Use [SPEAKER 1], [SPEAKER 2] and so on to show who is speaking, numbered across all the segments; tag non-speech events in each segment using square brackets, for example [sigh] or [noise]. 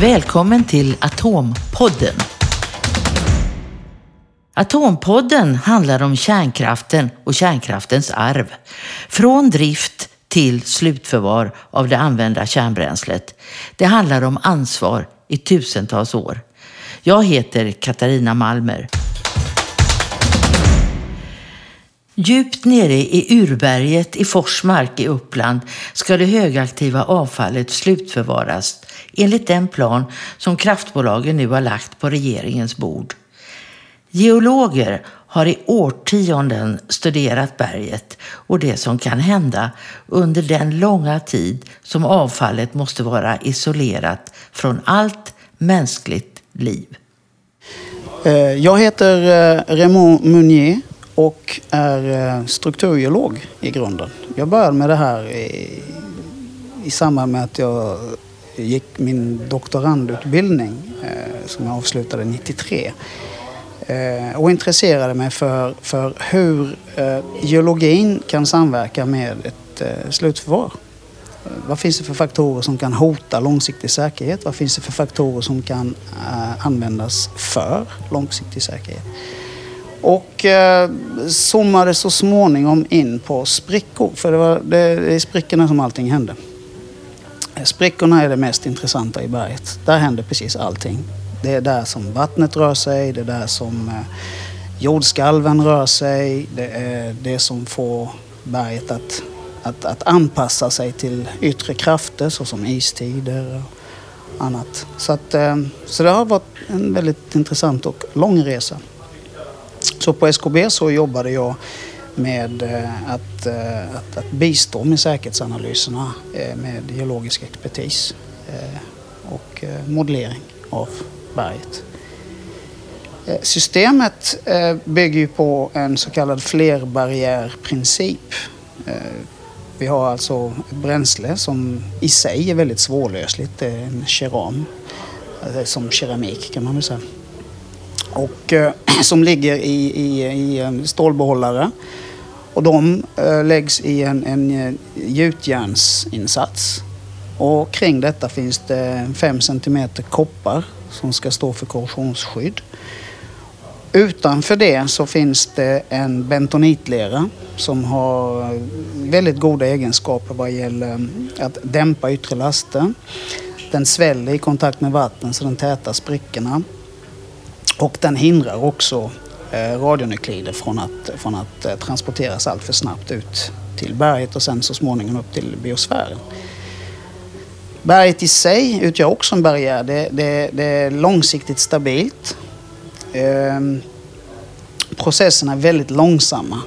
[SPEAKER 1] Välkommen till Atompodden. Atompodden handlar om kärnkraften och kärnkraftens arv. Från drift till slutförvar av det använda kärnbränslet. Det handlar om ansvar i tusentals år. Jag heter Katarina Malmer. Djupt nere i urberget i Forsmark i Uppland ska det högaktiva avfallet slutförvaras enligt den plan som kraftbolagen nu har lagt på regeringens bord. Geologer har i årtionden studerat berget och det som kan hända under den långa tid som avfallet måste vara isolerat från allt mänskligt liv.
[SPEAKER 2] Eh, jag heter eh, Raymond Munier och är eh, strukturgeolog i grunden. Jag började med det här i, i samband med att jag gick min doktorandutbildning eh, som jag avslutade 93 eh, och intresserade mig för, för hur geologin kan samverka med ett slutförvar. Vad finns det för faktorer som kan hota långsiktig säkerhet? Vad finns det för faktorer som kan användas för långsiktig säkerhet? Och eh, zoomade så småningom in på sprickor, för det, var, det är i sprickorna som allting hände. Sprickorna är det mest intressanta i berget. Där händer precis allting. Det är där som vattnet rör sig, det är där som eh, jordskalven rör sig. Det är det som får berget att, att, att anpassa sig till yttre krafter såsom istider och annat. Så, att, eh, så det har varit en väldigt intressant och lång resa. Så på SKB så jobbade jag med eh, att, eh, att, att bistå med säkerhetsanalyserna eh, med geologisk expertis och modellering av berget. Systemet bygger ju på en så kallad flerbarriärprincip. Vi har alltså ett bränsle som i sig är väldigt svårlösligt. Det är en keram, som keramik kan man väl säga och, eh, [clears throat] som ligger i, i, i en stålbehållare. Och de eh, läggs i en, en eh, gjutjärnsinsats. Och kring detta finns det 5 cm koppar som ska stå för korrosionsskydd. Utanför det så finns det en bentonitlera som har eh, väldigt goda egenskaper vad gäller mm, att dämpa yttre laster. Den sväller i kontakt med vatten så den tätar sprickorna. Och den hindrar också eh, radionuklider från att, från att eh, transporteras allt för snabbt ut till berget och sen så småningom upp till biosfären. Berget i sig utgör också en barriär. Det, det, det är långsiktigt stabilt. Ehm, processerna är väldigt långsamma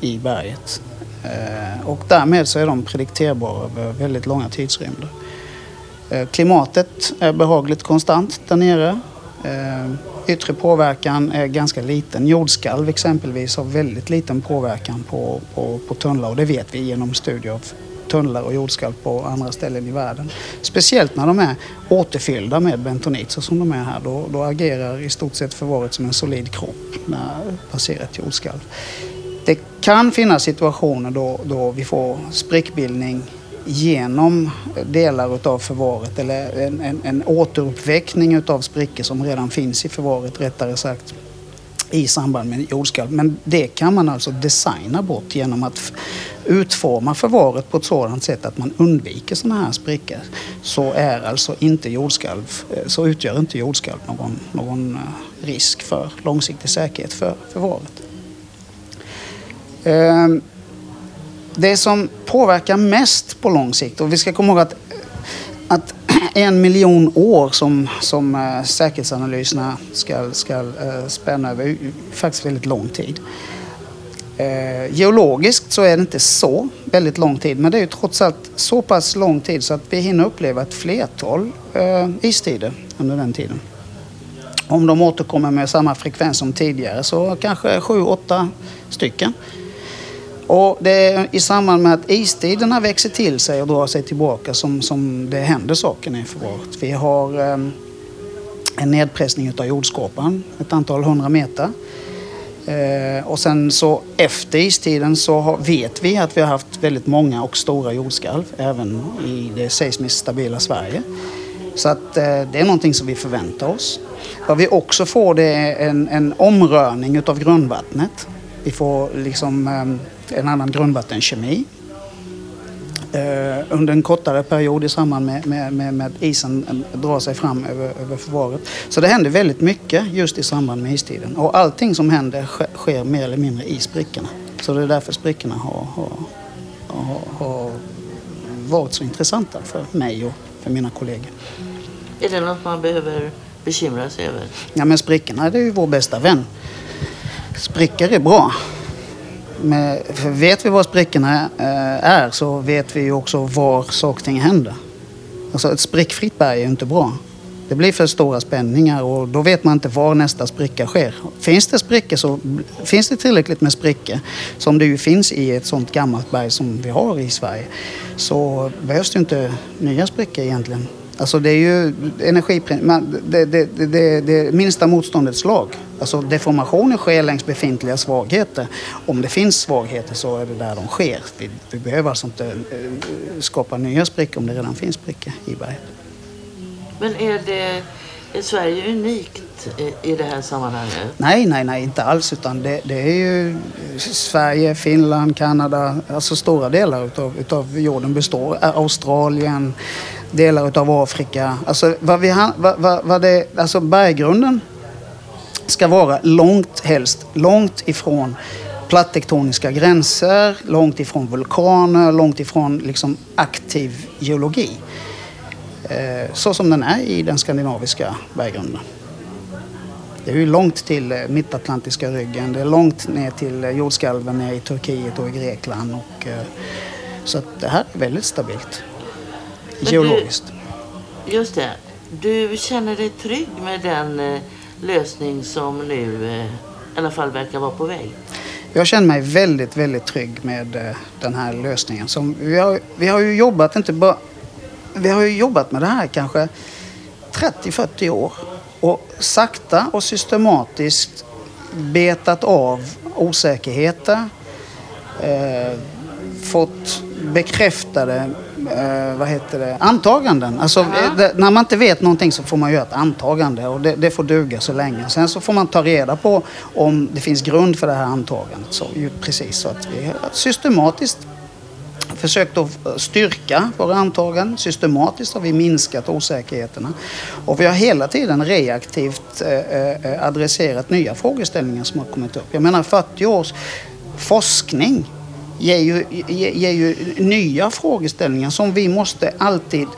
[SPEAKER 2] i berget. Ehm, och därmed så är de predikterbara över väldigt långa tidsrymder. Ehm, klimatet är behagligt konstant där nere. Ehm, Yttre påverkan är ganska liten. Jordskalv exempelvis har väldigt liten påverkan på, på, på tunnlar och det vet vi genom studier av tunnlar och jordskalv på andra ställen i världen. Speciellt när de är återfyllda med bentonit så som de är här. Då, då agerar i stort sett förvaret som en solid kropp när det passerar ett jordskalv. Det kan finnas situationer då, då vi får sprickbildning genom delar utav förvaret eller en, en, en återuppväckning utav sprickor som redan finns i förvaret rättare sagt i samband med jordskalv. Men det kan man alltså designa bort genom att utforma förvaret på ett sådant sätt att man undviker sådana här sprickor. Så är alltså inte jordskalv, eh, så utgör inte jordskalv någon, någon eh, risk för långsiktig säkerhet för förvaret. Ehm, det som påverkar mest på lång sikt, och vi ska komma ihåg att, att [clears throat] en miljon år som, som eh, säkerhetsanalyserna ska, ska eh, spänna över är faktiskt väldigt lång tid. Eh, geologiskt så är det inte så väldigt lång tid, men det är ju trots allt så pass lång tid så att vi hinner uppleva ett flertal eh, istider under den tiden. Om de återkommer med samma frekvens som tidigare så kanske sju, åtta stycken. Och det är i samband med att istiderna växer till sig och drar sig tillbaka som, som det händer saker i förvaret. Vi har eh, en nedpressning av jordskorpan, ett antal hundra meter. Eh, och sen så efter istiden så har, vet vi att vi har haft väldigt många och stora jordskalv även i det seismiskt stabila Sverige. Så att eh, det är någonting som vi förväntar oss. Vad vi också får det är en, en omrörning utav grundvattnet. Vi får liksom eh, en annan grundvattenkemi. Eh, under en kortare period i samband med, med, med, med isen drar sig fram över, över förvaret. Så det händer väldigt mycket just i samband med istiden. Och allting som händer sker mer eller mindre i sprickorna. Så det är därför sprickorna har, har, har, har varit så intressanta för mig och för mina kollegor.
[SPEAKER 1] Är det något man behöver bekymra sig över?
[SPEAKER 2] Ja, men sprickorna det är ju vår bästa vän. Sprickor är bra med, vet vi var sprickorna eh, är så vet vi ju också var saker och ting händer. Alltså ett sprickfritt berg är ju inte bra. Det blir för stora spänningar och då vet man inte var nästa spricka sker. Finns det sprickor så finns det tillräckligt med sprickor som det ju finns i ett sånt gammalt berg som vi har i Sverige så behövs det inte nya sprickor egentligen. Alltså det är ju energi... Det, det, det, det, minsta motståndets lag. Alltså deformationer sker längs befintliga svagheter. Om det finns svagheter så är det där de sker. Vi, vi behöver alltså inte eh, skapa nya sprickor om det redan finns sprickor i berget.
[SPEAKER 1] Men är, det, är Sverige unikt i det här sammanhanget?
[SPEAKER 2] Nej, nej, nej, inte alls. Utan det, det är ju Sverige, Finland, Kanada, alltså stora delar utav, utav jorden består. Australien, delar utav Afrika. Alltså, vad vi, vad, vad, vad det, alltså berggrunden ska vara långt, helst långt ifrån plattektoniska gränser, långt ifrån vulkaner, långt ifrån liksom aktiv geologi. Eh, så som den är i den skandinaviska berggrunden. Det är ju långt till eh, mittatlantiska ryggen, det är långt ner till eh, jordskalven i Turkiet och i Grekland. Och, eh, så att det här är väldigt stabilt geologiskt.
[SPEAKER 1] Du, just det. Du känner dig trygg med den lösning som nu i alla fall verkar vara på väg?
[SPEAKER 2] Jag känner mig väldigt, väldigt trygg med den här lösningen. Som vi, har, vi har ju jobbat inte bara vi har ju jobbat med det här kanske 30-40 år och sakta och systematiskt betat av osäkerheter, eh, fått bekräftade eh, vad heter det, antaganden. Alltså, uh det, när man inte vet någonting så får man göra ett antagande och det, det, får duga så länge. Sen så får man ta reda på om det finns grund för det här antagandet. Så, precis så att vi systematiskt försökt att styrka våra antaganden. Systematiskt har vi minskat osäkerheterna. Och vi har hela tiden reaktivt eh, eh, adresserat nya frågeställningar som har kommit upp. Jag menar 40 års forskning ger ju, ger ju nya frågeställningar som vi måste alltid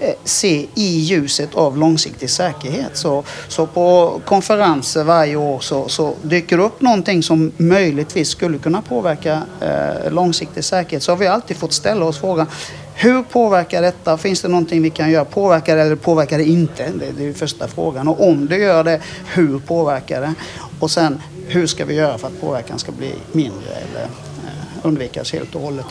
[SPEAKER 2] eh, se i ljuset av långsiktig säkerhet. Så, så på konferenser varje år så, så dyker det upp någonting som möjligtvis skulle kunna påverka eh, långsiktig säkerhet. Så har vi alltid fått ställa oss frågan hur påverkar detta? Finns det någonting vi kan göra? Påverkar det eller påverkar det inte? Det, är ju första frågan. Och om det gör det, hur påverkar det? Och sen, hur ska vi göra för att påverkan ska bli mindre eller undvikas helt och hållet?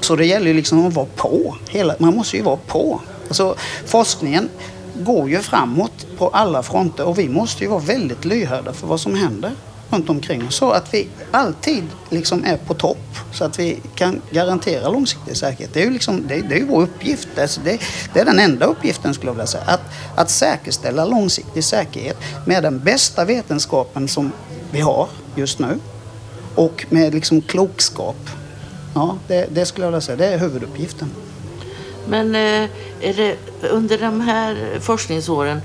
[SPEAKER 2] Så det gäller ju liksom att vara på. Hela, man måste ju vara på. Alltså, forskningen går ju framåt på alla fronter och vi måste ju vara väldigt lyhörda för vad som händer runt omkring oss. Så att vi alltid liksom är på topp så att vi kan garantera långsiktig säkerhet. Det är ju, liksom, det, det är vår uppgift. Alltså det, det, är den enda uppgiften skulle jag vilja säga. Att, att säkerställa långsiktig säkerhet med den bästa vetenskapen som vi har just nu och med liksom klokskap. Ja, det, det skulle jag vilja säga. Det är huvuduppgiften.
[SPEAKER 1] Men eh, det, under de här forskningsåren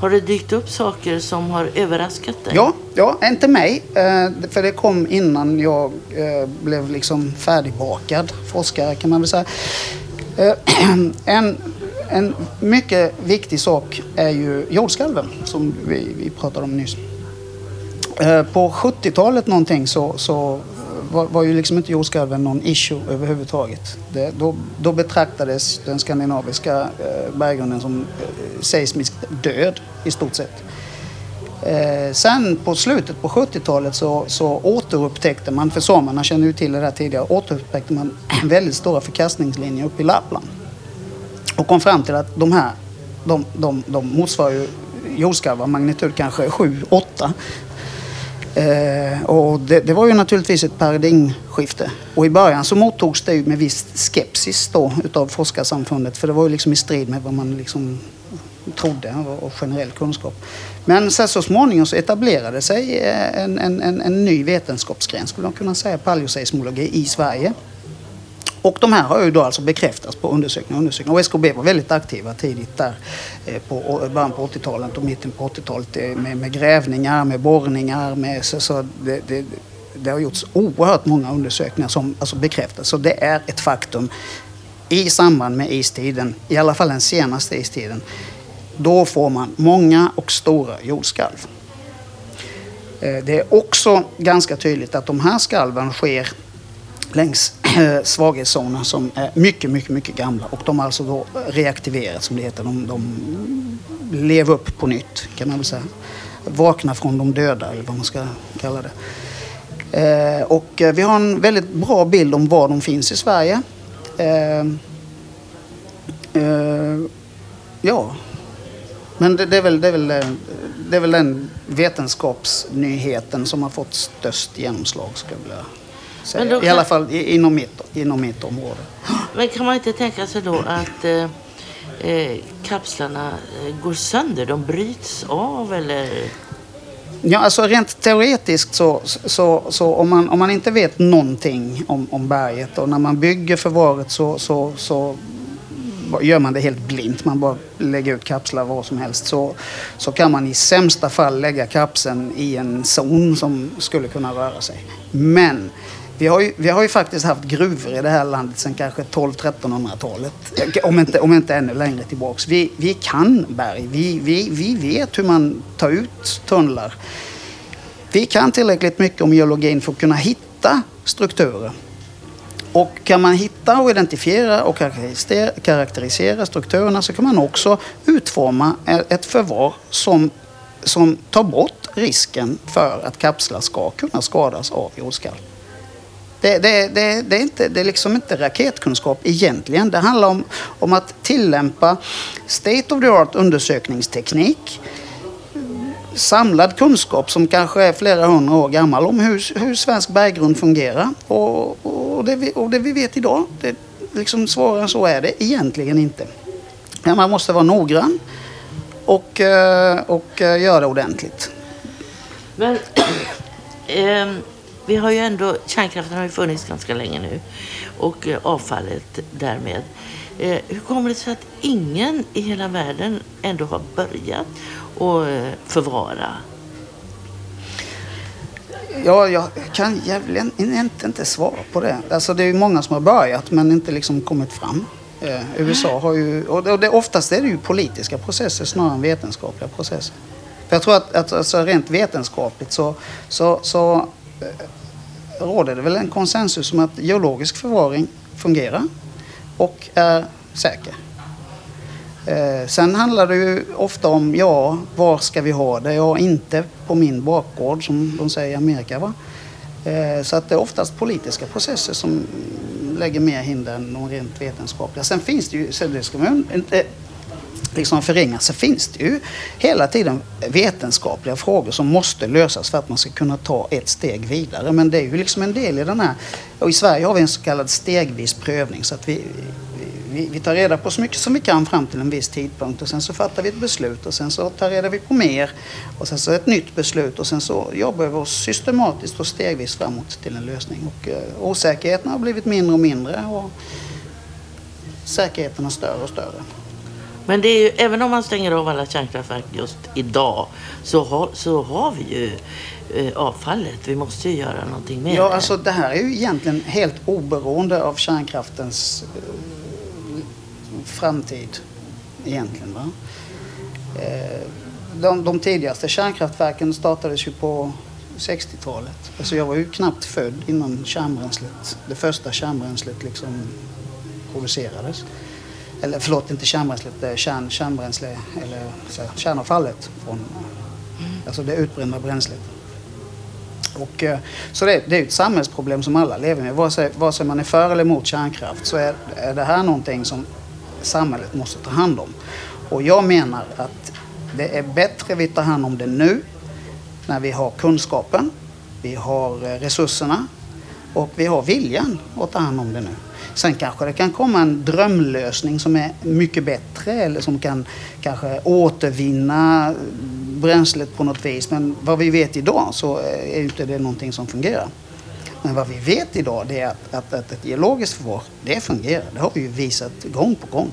[SPEAKER 1] har det dykt upp saker som har överraskat dig?
[SPEAKER 2] Ja, ja inte mig. Eh, för det kom innan jag eh, blev liksom färdigbakad forskare kan man väl säga. [clears throat] En, en mycket viktig sak är ju jordskalven som vi, vi pratade om nyss. Eh, på 70-talet någonting så, så eh, var, var ju liksom inte jordskalven någon issue överhuvudtaget. Det, då, då betraktades den skandinaviska eh, berggrunden som eh, seismiskt död i stort sett. Eh, sen på slutet på 70-talet så, så återupptäckte man, för samerna känner ju till det där tidigare, återupptäckte man [clears throat] väldigt stora förkastningslinjer uppe i Lappland. Och kom fram till att de här, de, de, de motsvarar ju jordskalvar, magnitud kanske 7-8 Eh, och det, det, var ju naturligtvis ett paradigmskifte. Och i början så mottogs det med viss skepsis då utav forskarsamfundet för det var ju liksom i strid med vad man liksom trodde och generell kunskap. Men sen så småningom så etablerade sig eh, en, en, en, en ny vetenskapsgren, skulle man kunna säga, paleoseismologi i Sverige. Och de här har ju då alltså bekräftats på undersökningar och undersökningar. Och SKB var väldigt aktiva tidigt där eh, på början på 80-talet och mitten på 80-talet eh, med, med, grävningar, med borrningar. Med, så, så det, det, det, har gjorts oerhört många undersökningar som alltså bekräftas. Så det är ett faktum i samband med istiden, i alla fall den senaste istiden. Då får man många och stora jordskalv. Eh, det är också ganska tydligt att de här skalven sker längs eh, svaghetszoner som är mycket, mycket, mycket gamla. Och de har alltså då reaktiverats som det heter. De, de lever upp på nytt kan man väl säga. Vakna från de döda eller vad man ska kalla det. Eh, och eh, vi har en väldigt bra bild om var de finns i Sverige. Eh, eh, ja, men det, det, är väl, det, är väl, eh, det är väl den vetenskapsnyheten som har fått störst genomslag skulle jag vilja säga. Kan... I alla fall inom mitt, inom mitt område.
[SPEAKER 1] Men kan man inte tänka sig då att eh, eh kapslarna eh, går sönder? De bryts av eller?
[SPEAKER 2] Ja, alltså rent teoretiskt så, så, så om, man, om man inte vet någonting om, om berget och när man bygger förvaret så, så, så gör man det helt blint, man bara lägger ut kapslar var som helst, så, så kan man i sämsta fall lägga kapseln i en zon som skulle kunna röra sig. Men vi har, ju, vi har ju faktiskt haft gruvor i det här landet sedan kanske 12-1300-talet. Om inte, om inte ännu längre tillbaks. Vi, vi kan berg. Vi, vi, vi vet hur man tar ut tunnlar. Vi kan tillräckligt mycket om geologin för att kunna hitta strukturer. Och kan man hitta och identifiera och karaktärisera strukturerna så kan man också utforma e-, ett förvar som, som tar bort risken för att kapslar ska kunna skadas av jordskalv. Det, det, det, det, är inte, det är liksom inte raketkunskap egentligen. Det handlar om, om att tillämpa state of the art undersökningsteknik samlad kunskap som kanske är flera hundra år gammal om hur, hur svensk berggrund fungerar. Och, och, det, vi, och det vi vet idag, det, liksom svårare så är det egentligen inte. Men man måste vara noggrann och, eh, och eh, göra det ordentligt.
[SPEAKER 1] Men, ähm [clears throat] vi har ju ändå, kärnkraften har ju funnits ganska länge nu och eh, avfallet därmed. Eh, hur kommer det sig att ingen i hela världen ändå har börjat att eh, förvara?
[SPEAKER 2] Ja, jag kan jävligen inte, inte svara på det. Alltså det är ju många som har börjat men inte liksom kommit fram. Eh, USA har ju, och det, oftast är det ju politiska processer snarare än vetenskapliga processer. För jag tror att, att alltså rent vetenskapligt så, så, så Eh, råder det väl en konsensus om att geologisk förvaring fungerar och är säker. Eh, sen handlar det ju ofta om, ja, var ska vi ha det? Ja, inte på min bakgård som de säger i Amerika. Va? Eh, så att det är oftast politiska processer som lägger mer hinder än de rent vetenskapliga. Sen finns det ju, så det ska man inte liksom förringas så finns det ju hela tiden vetenskapliga frågor som måste lösas för att man ska kunna ta ett steg vidare. Men det är ju liksom en del i den här, och i Sverige har vi en så kallad stegvis prövning så att vi, vi, vi tar reda på så mycket som vi kan fram till en viss tidpunkt och sen så fattar vi ett beslut och sen så tar reda vi på mer och sen så ett nytt beslut och sen så jobbar vi oss systematiskt och stegvis framåt till en lösning. Och eh, osäkerheten har blivit mindre och mindre och säkerheten är större och större.
[SPEAKER 1] Men det är ju, även om man stänger av alla kärnkraftverk just idag så har, så har vi ju eh, avfallet. Vi måste ju göra någonting med
[SPEAKER 2] ja,
[SPEAKER 1] det.
[SPEAKER 2] Alltså, det här är ju egentligen helt oberoende av kärnkraftens eh, framtid. Egentligen. Va? Eh, de, de tidigaste kärnkraftverken startades ju på 60-talet. Alltså jag var ju knappt född innan kärnbränslet, det första kärnbränslet liksom producerades eller förlåt, inte kärnbränslet, kärn, kärnbränsle, eller så här, kärnavfallet. Från, alltså det utbrända bränslet. Och, eh, så det, det är ett samhällsproblem som alla lever med. Vare sig, vare sig man är för eller emot kärnkraft så är, är det här någonting som samhället måste ta hand om. Och jag menar att det är bättre vi tar hand om det nu när vi har kunskapen, vi har eh, resurserna och vi har viljan att ta hand om det nu. Sen kanske det kan komma en drömlösning som är mycket bättre eller som kan kanske återvinna bränslet på något vis. Men vad vi vet idag så är inte det någonting som fungerar. Men vad vi vet idag det är att, att, att ett geologiskt förvar, det fungerar. Det har vi ju visat gång på gång.